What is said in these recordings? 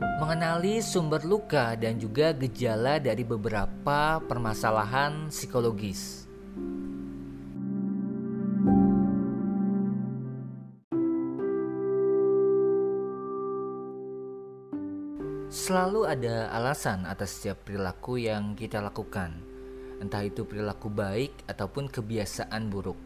mengenali sumber luka dan juga gejala dari beberapa permasalahan psikologis. Selalu ada alasan atas setiap perilaku yang kita lakukan, entah itu perilaku baik ataupun kebiasaan buruk.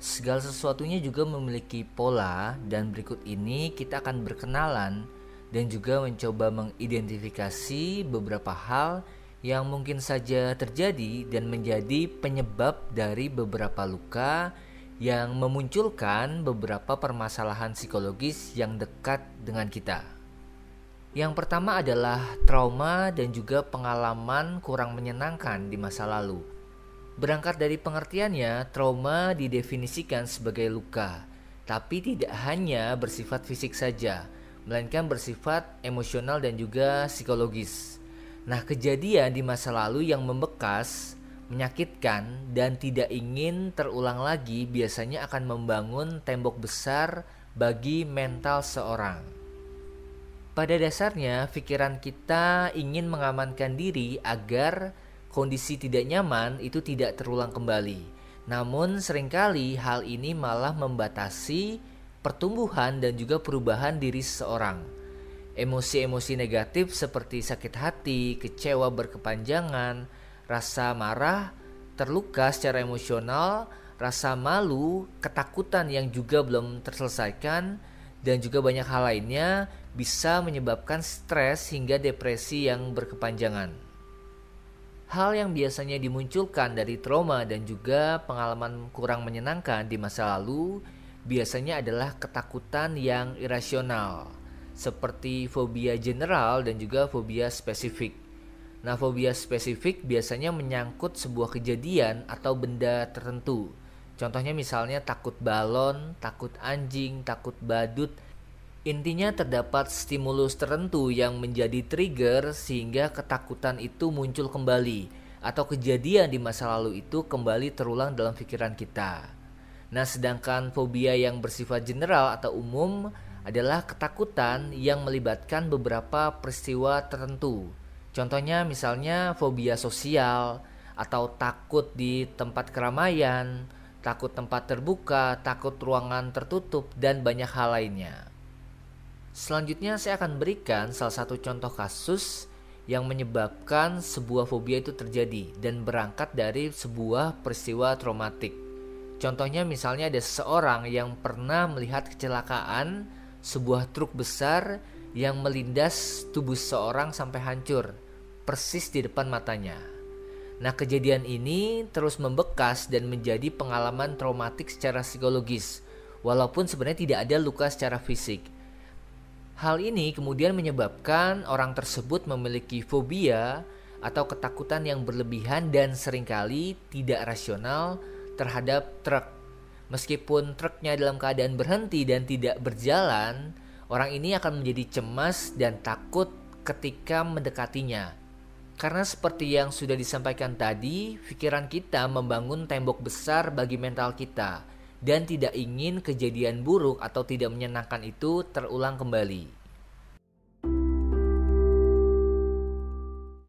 Segala sesuatunya juga memiliki pola, dan berikut ini kita akan berkenalan dan juga mencoba mengidentifikasi beberapa hal yang mungkin saja terjadi dan menjadi penyebab dari beberapa luka yang memunculkan beberapa permasalahan psikologis yang dekat dengan kita. Yang pertama adalah trauma dan juga pengalaman kurang menyenangkan di masa lalu. Berangkat dari pengertiannya, trauma didefinisikan sebagai luka, tapi tidak hanya bersifat fisik saja melainkan bersifat emosional dan juga psikologis. Nah, kejadian di masa lalu yang membekas, menyakitkan, dan tidak ingin terulang lagi biasanya akan membangun tembok besar bagi mental seorang. Pada dasarnya, pikiran kita ingin mengamankan diri agar kondisi tidak nyaman itu tidak terulang kembali. Namun, sering kali hal ini malah membatasi pertumbuhan dan juga perubahan diri seseorang. Emosi-emosi negatif seperti sakit hati, kecewa berkepanjangan, rasa marah, terluka secara emosional, rasa malu, ketakutan yang juga belum terselesaikan, dan juga banyak hal lainnya bisa menyebabkan stres hingga depresi yang berkepanjangan. Hal yang biasanya dimunculkan dari trauma dan juga pengalaman kurang menyenangkan di masa lalu biasanya adalah ketakutan yang irasional, seperti fobia general dan juga fobia spesifik. Nah, fobia spesifik biasanya menyangkut sebuah kejadian atau benda tertentu. Contohnya misalnya takut balon, takut anjing, takut badut. Intinya terdapat stimulus tertentu yang menjadi trigger sehingga ketakutan itu muncul kembali atau kejadian di masa lalu itu kembali terulang dalam pikiran kita. Nah, sedangkan fobia yang bersifat general atau umum adalah ketakutan yang melibatkan beberapa peristiwa tertentu. Contohnya misalnya fobia sosial atau takut di tempat keramaian, takut tempat terbuka, takut ruangan tertutup dan banyak hal lainnya. Selanjutnya saya akan berikan salah satu contoh kasus yang menyebabkan sebuah fobia itu terjadi dan berangkat dari sebuah peristiwa traumatik. Contohnya misalnya ada seseorang yang pernah melihat kecelakaan sebuah truk besar yang melindas tubuh seseorang sampai hancur persis di depan matanya. Nah, kejadian ini terus membekas dan menjadi pengalaman traumatik secara psikologis, walaupun sebenarnya tidak ada luka secara fisik. Hal ini kemudian menyebabkan orang tersebut memiliki fobia atau ketakutan yang berlebihan dan sering kali tidak rasional terhadap truk. Meskipun truknya dalam keadaan berhenti dan tidak berjalan, orang ini akan menjadi cemas dan takut ketika mendekatinya. Karena seperti yang sudah disampaikan tadi, pikiran kita membangun tembok besar bagi mental kita dan tidak ingin kejadian buruk atau tidak menyenangkan itu terulang kembali.